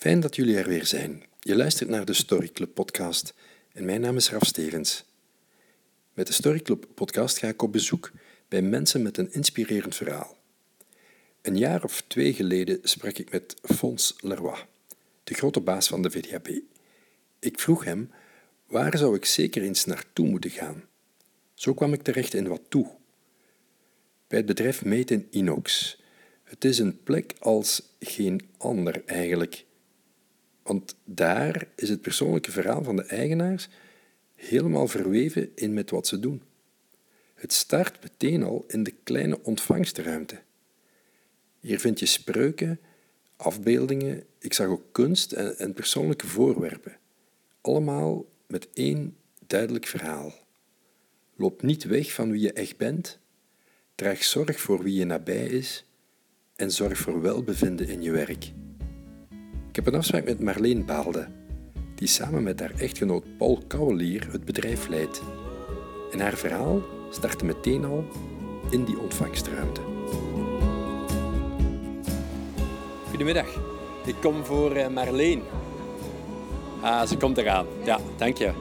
Fijn dat jullie er weer zijn. Je luistert naar de Story Club podcast en mijn naam is Raf Stevens. Met de Story Club podcast ga ik op bezoek bij mensen met een inspirerend verhaal. Een jaar of twee geleden sprak ik met Fons Leroy, de grote baas van de VDAB. Ik vroeg hem waar zou ik zeker eens naartoe moeten gaan. Zo kwam ik terecht in wat toe. Bij het bedrijf Meten Inox. Het is een plek als geen ander eigenlijk. Want daar is het persoonlijke verhaal van de eigenaars helemaal verweven in met wat ze doen. Het start meteen al in de kleine ontvangstruimte. Hier vind je spreuken, afbeeldingen, ik zag ook kunst en, en persoonlijke voorwerpen. Allemaal met één duidelijk verhaal. Loop niet weg van wie je echt bent, draag zorg voor wie je nabij is en zorg voor welbevinden in je werk. Ik heb een afspraak met Marleen Baalde, die samen met haar echtgenoot Paul Kouwelier het bedrijf leidt. En haar verhaal startte meteen al in die ontvangstruimte. Goedemiddag, ik kom voor eh, Marleen. Ah, ze komt eraan. Ja, dank je.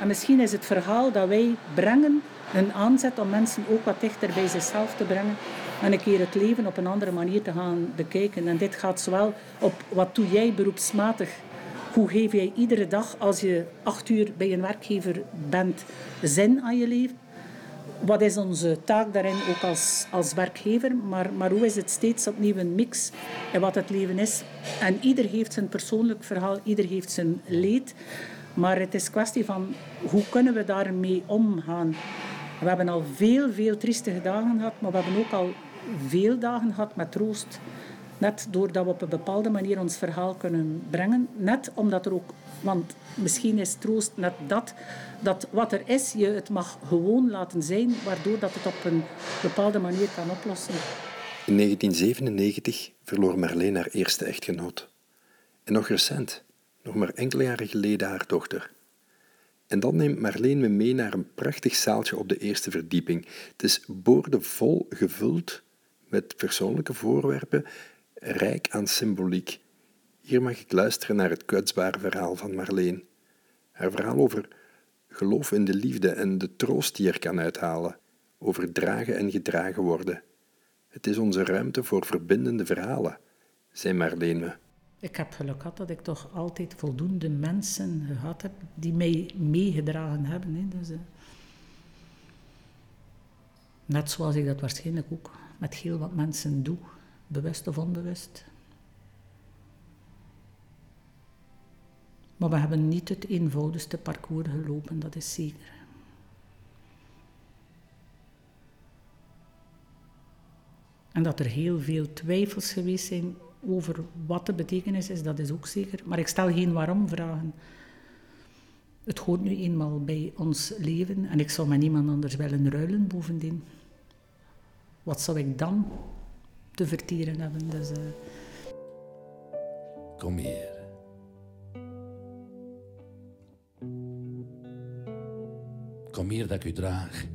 En misschien is het verhaal dat wij brengen een aanzet om mensen ook wat dichter bij zichzelf te brengen en een keer het leven op een andere manier te gaan bekijken. En dit gaat zowel op wat doe jij beroepsmatig, hoe geef jij iedere dag als je acht uur bij een werkgever bent zin aan je leven. Wat is onze taak daarin ook als, als werkgever, maar, maar hoe is het steeds opnieuw een mix en wat het leven is. En ieder heeft zijn persoonlijk verhaal, ieder heeft zijn leed. Maar het is kwestie van hoe kunnen we daarmee omgaan. We hebben al veel, veel triestige dagen gehad, maar we hebben ook al veel dagen gehad met troost. Net doordat we op een bepaalde manier ons verhaal kunnen brengen. Net omdat er ook, want misschien is troost net dat, dat wat er is, je het mag gewoon laten zijn, waardoor dat het op een bepaalde manier kan oplossen. In 1997 verloor Marleen haar eerste echtgenoot. En nog recent, nog maar enkele jaren geleden haar dochter. En dan neemt Marleen me mee naar een prachtig zaaltje op de eerste verdieping. Het is boordevol gevuld met persoonlijke voorwerpen, rijk aan symboliek. Hier mag ik luisteren naar het kwetsbare verhaal van Marleen. Haar verhaal over geloof in de liefde en de troost die er kan uithalen, over dragen en gedragen worden. Het is onze ruimte voor verbindende verhalen, zei Marleen me. Ik heb geluk gehad dat ik toch altijd voldoende mensen gehad heb die mij meegedragen hebben. Hè. Dus, uh, net zoals ik dat waarschijnlijk ook met heel wat mensen doe, bewust of onbewust. Maar we hebben niet het eenvoudigste parcours gelopen, dat is zeker. En dat er heel veel twijfels geweest zijn over wat de betekenis is, dat is ook zeker. Maar ik stel geen waarom-vragen. Het hoort nu eenmaal bij ons leven en ik zou met niemand anders willen ruilen bovendien. Wat zou ik dan te verteren hebben? Dus, uh... Kom hier. Kom hier dat ik u draag.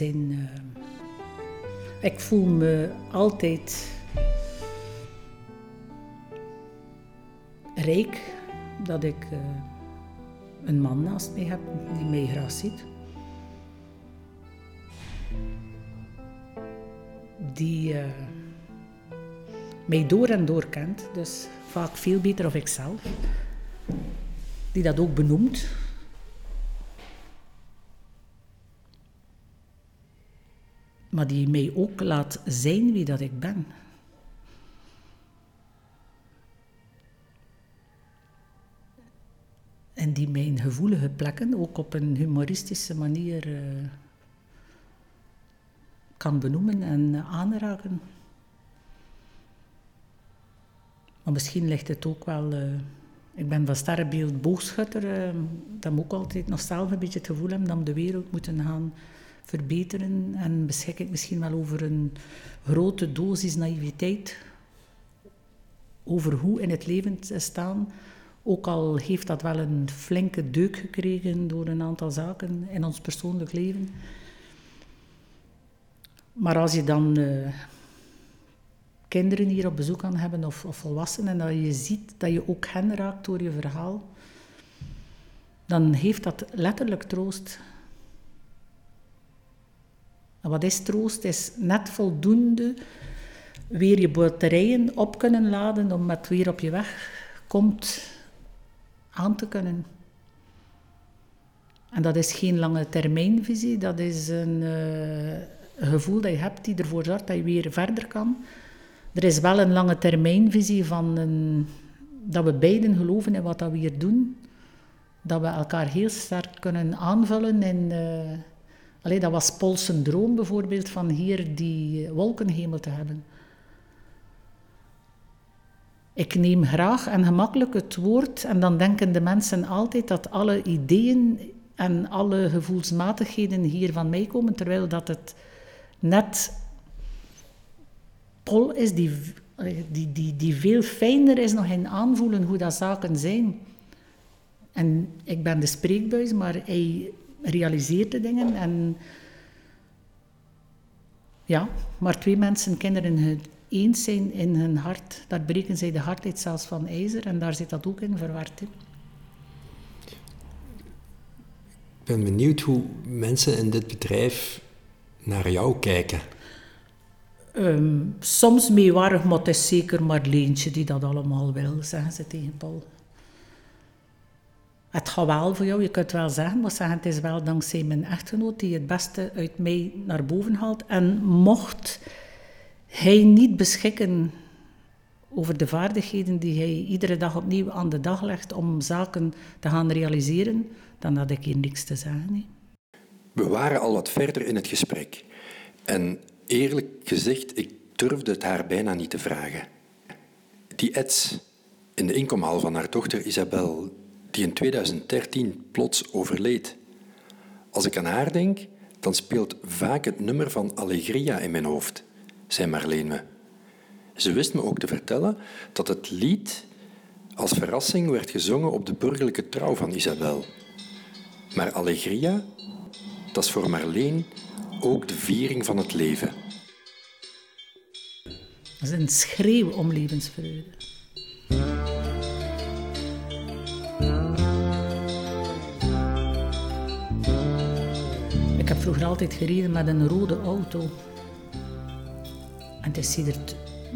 Uh, ik voel me altijd rijk dat ik uh, een man naast mij heb die mij graag ziet. Die. Uh, mij door en door kent, dus vaak veel beter of ikzelf, die dat ook benoemt. Maar die mij ook laat zijn wie dat ik ben. En die mijn gevoelige plekken ook op een humoristische manier uh, kan benoemen en aanraken. Maar misschien ligt het ook wel... Uh, ik ben van sterrenbeeld boogschutter. Uh, dat moet ook altijd nog zelf een beetje het gevoel hebben dat we de wereld moeten gaan verbeteren en beschik ik misschien wel over een grote dosis naïviteit over hoe in het leven te staan. Ook al heeft dat wel een flinke deuk gekregen door een aantal zaken in ons persoonlijk leven. Maar als je dan uh, kinderen hier op bezoek kan hebben of, of volwassenen en dat je ziet dat je ook hen raakt door je verhaal, dan heeft dat letterlijk troost. En wat is troost? Is net voldoende weer je batterijen op kunnen laden om met weer op je weg komt aan te kunnen. En dat is geen lange termijnvisie, dat is een, uh, gevoel dat je hebt die ervoor zorgt dat je weer verder kan. Er is wel een lange termijnvisie van een, dat we beiden geloven in wat dat we hier doen. Dat we elkaar heel sterk kunnen aanvullen. En, allee, dat was Pols droom bijvoorbeeld, van hier die wolkenhemel te hebben. Ik neem graag en gemakkelijk het woord en dan denken de mensen altijd dat alle ideeën en alle gevoelsmatigheden hier van mij komen, terwijl dat het net Pol is die, die, die, die veel fijner is nog in aanvoelen hoe dat zaken zijn. En ik ben de spreekbuis, maar hij realiseert de dingen en ja, maar twee mensen kinderen eens zijn in hun hart, daar breken zij de hardheid zelfs van ijzer en daar zit dat ook in verward. Ik ben benieuwd hoe mensen in dit bedrijf naar jou kijken. Um, soms meewarig, maar het is zeker Marleentje die dat allemaal wil, zeggen ze tegen Paul. Het gaat wel voor jou, je kunt wel zeggen, maar zeggen, het is wel dankzij mijn echtgenoot die het beste uit mij naar boven haalt. En mocht hij niet beschikken over de vaardigheden die hij iedere dag opnieuw aan de dag legt om zaken te gaan realiseren, dan had ik hier niks te zeggen. We waren al wat verder in het gesprek. En eerlijk gezegd, ik durfde het haar bijna niet te vragen. Die Eds in de inkomhal van haar dochter Isabel, die in 2013 plots overleed. Als ik aan haar denk, dan speelt vaak het nummer van Allegria in mijn hoofd zei Marleen me. Ze wist me ook te vertellen dat het lied als verrassing werd gezongen op de burgerlijke trouw van Isabel. Maar Allegria, dat is voor Marleen ook de viering van het leven. Dat is een schreeuw om levensvreugde. Altijd gereden met een rode auto. En het is hier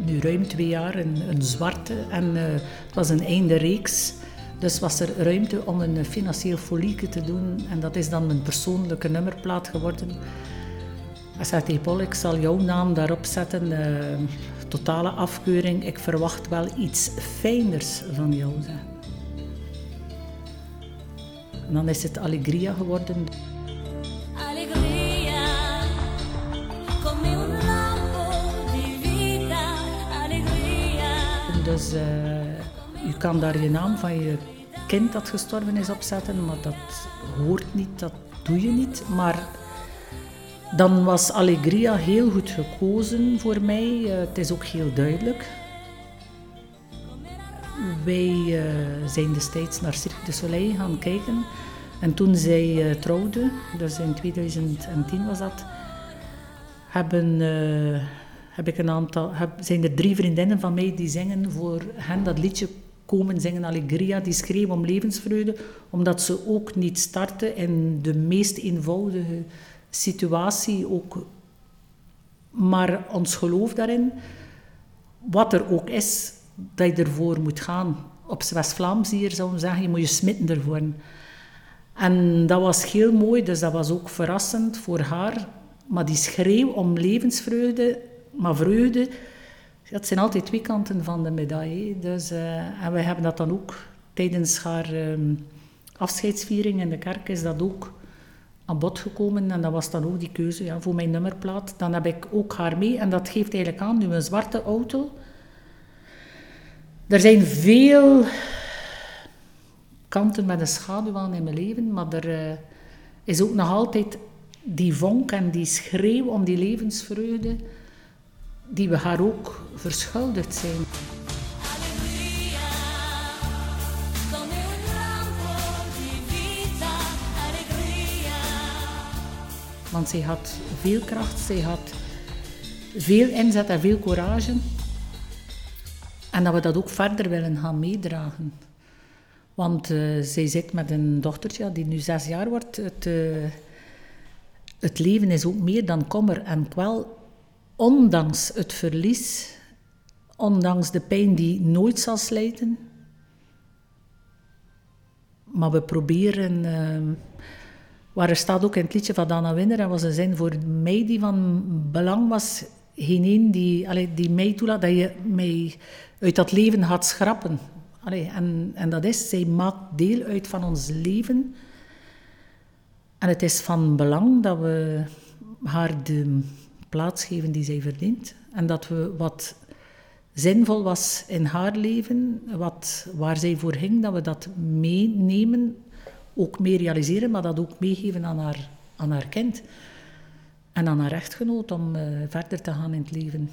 nu ruim twee jaar een, een zwarte. En uh, het was een einde reeks. Dus was er ruimte om een financieel folieke te doen. En dat is dan mijn persoonlijke nummerplaat geworden. Hij zei Paul, ik zal jouw naam daarop zetten. Uh, totale afkeuring. Ik verwacht wel iets fijners van jou. En dan is het Allegria geworden. Dus uh, je kan daar je naam van je kind dat gestorven is opzetten, maar dat hoort niet, dat doe je niet. Maar dan was Allegria heel goed gekozen voor mij. Uh, het is ook heel duidelijk. Wij uh, zijn destijds naar Cirque du Soleil gaan kijken. En toen zij uh, trouwde, dus in 2010 was dat, hebben heb ik een aantal, heb, zijn er drie vriendinnen van mij die zingen voor hen dat liedje komen zingen Allegria. Die schreeuwen om levensvreugde, omdat ze ook niet starten in de meest eenvoudige situatie. Ook, maar ons geloof daarin, wat er ook is, dat je ervoor moet gaan. Op West-Vlaams hier zou we zeggen, je moet je smitten ervoor. En dat was heel mooi, dus dat was ook verrassend voor haar. Maar die schreeuw om levensvreugde, maar vreugde, dat zijn altijd twee kanten van de medaille. Dus, uh, en wij hebben dat dan ook tijdens haar um, afscheidsviering in de kerk is dat ook aan bod gekomen. En dat was dan ook die keuze ja, voor mijn nummerplaat. Dan heb ik ook haar mee. En dat geeft eigenlijk aan, nu een zwarte auto. Er zijn veel kanten met een schaduw aan in mijn leven. Maar er uh, is ook nog altijd die vonk en die schreeuw om die levensvreugde, die we haar ook verschuldigd zijn. Want zij had veel kracht, zij had veel inzet en veel courage. En dat we dat ook verder willen gaan meedragen. Want eh, zij zit met een dochtertje die nu zes jaar wordt. Het, eh, het leven is ook meer dan kommer en kwel. Ondanks het verlies, ondanks de pijn die nooit zal slijten. Maar we proberen, eh, waar er staat ook in het liedje van Dana Winner, en was een zin voor mij die van belang was, geen een die, allee, die mij toelaat dat je mij uit dat leven gaat schrappen. Allee, en, en dat is, zij maakt deel uit van ons leven. En het is van belang dat we haar de plaats geven die zij verdient. En dat we wat zinvol was in haar leven, wat, waar zij voor ging, dat we dat meenemen, ook mee realiseren, maar dat ook meegeven aan haar, aan haar kind. En aan haar echtgenoot om eh, verder te gaan in het leven.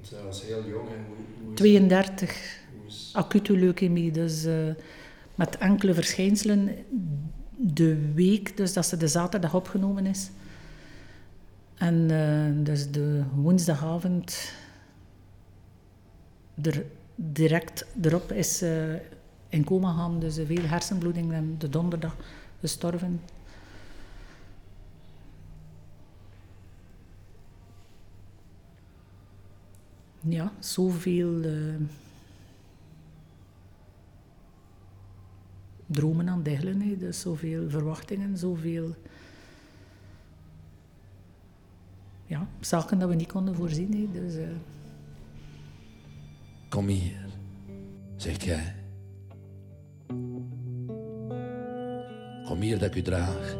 Zij was heel jong en hoe, hoe is, 32, hoe is- acute leukemie, dus eh, met enkele verschijnselen. De week, dus dat ze de zaterdag opgenomen is. En eh, dus de woensdagavond er direct erop is eh, in coma gaan, dus veel hersenbloeding en de donderdag gestorven. Ja, zoveel eh, dromen aan diggelen, hè. dus zoveel verwachtingen, zoveel ja, zaken dat we niet konden voorzien. Dus, eh, Kom hier, zegt jij. Kom hier dat ik u draag.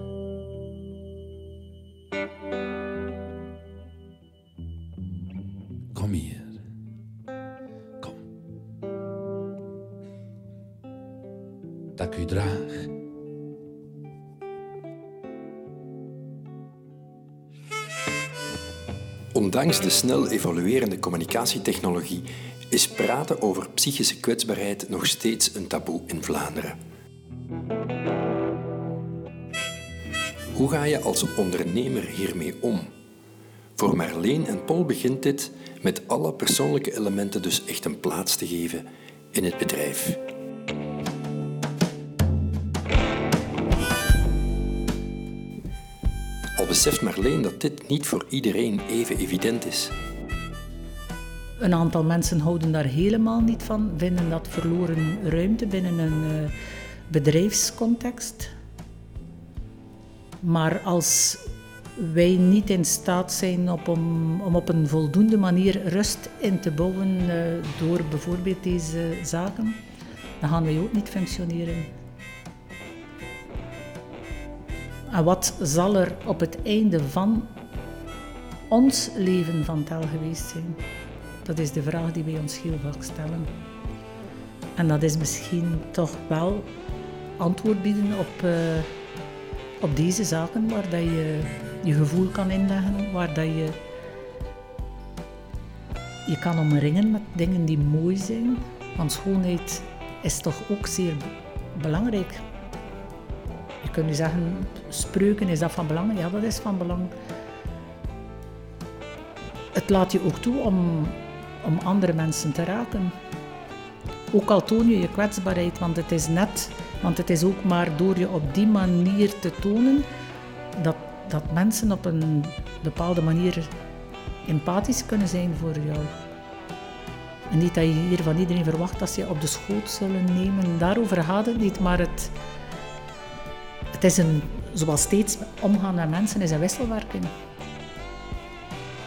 Ondanks de snel evoluerende communicatietechnologie is praten over psychische kwetsbaarheid nog steeds een taboe in Vlaanderen. Hoe ga je als ondernemer hiermee om? Voor Marleen en Paul begint dit met alle persoonlijke elementen dus echt een plaats te geven in het bedrijf. Beseft Marleen dat dit niet voor iedereen even evident is. Een aantal mensen houden daar helemaal niet van, vinden dat verloren ruimte binnen een eh, bedrijfscontext. Maar als wij niet in staat zijn op om, om op een voldoende manier rust in te bouwen eh, door bijvoorbeeld deze zaken, dan gaan wij ook niet functioneren. En wat zal er op het einde van ons leven van tel geweest zijn? Dat is de vraag die wij ons heel vaak stellen. En dat is misschien toch wel antwoord bieden op, eh, op deze zaken waar dat je je gevoel kan inleggen, waar dat je je kan omringen met dingen die mooi zijn. Want schoonheid is toch ook zeer be- belangrijk. Je kunt nu zeggen, spreuken, is dat van belang? Ja, dat is van belang. Het laat je ook toe om, om andere mensen te raken. Ook al toon je je kwetsbaarheid, want het is net, want het is ook maar door je op die manier te tonen dat, dat mensen op een bepaalde manier empathisch kunnen zijn voor jou. En niet dat je hier van iedereen verwacht dat ze je op de schoot zullen nemen. Daarover gaat het niet, maar het, het is een, zoals steeds omgaan met mensen, is een wisselwerking.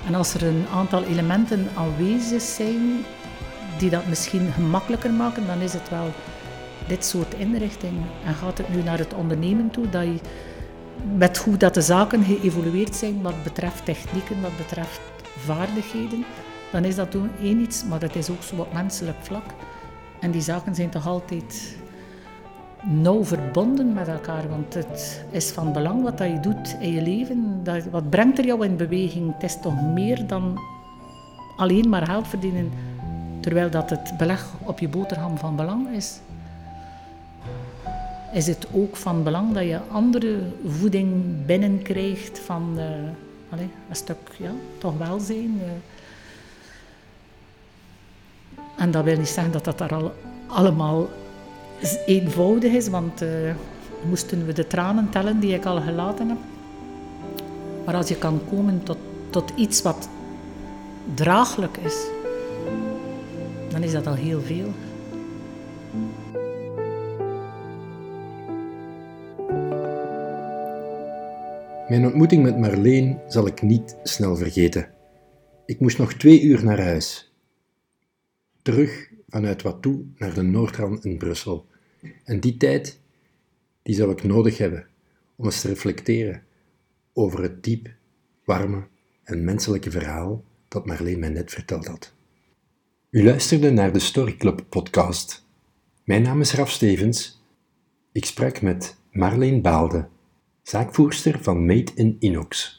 En als er een aantal elementen aanwezig zijn die dat misschien gemakkelijker maken, dan is het wel dit soort inrichting. En gaat het nu naar het ondernemen toe, dat je met hoe dat de zaken geëvolueerd zijn wat betreft technieken, wat betreft vaardigheden, dan is dat toen één iets, maar het is ook zo op menselijk vlak. En die zaken zijn toch altijd nauw verbonden met elkaar. Want het is van belang wat dat je doet in je leven. Dat, wat brengt er jou in beweging? Het is toch meer dan alleen maar geld verdienen. Terwijl dat het beleg op je boterham van belang is. Is het ook van belang dat je andere voeding binnenkrijgt van eh, allee, een stuk ja, toch welzijn. eh. En dat wil niet zeggen dat dat daar al allemaal eenvoudig is, want eh, moesten we de tranen tellen die ik al gelaten heb. Maar als je kan komen tot, tot iets wat draaglijk is, dan is dat al heel veel. Mijn ontmoeting met Marleen zal ik niet snel vergeten. Ik moest nog twee uur naar huis. Terug vanuit Watou naar de Noordrand in Brussel. En die tijd, die zal ik nodig hebben om eens te reflecteren over het diep, warme en menselijke verhaal dat Marleen mij net verteld had. U luisterde naar de Story Club podcast. Mijn naam is Raf Stevens. Ik sprak met Marleen Baalde zaakvoerster van Made in Inox.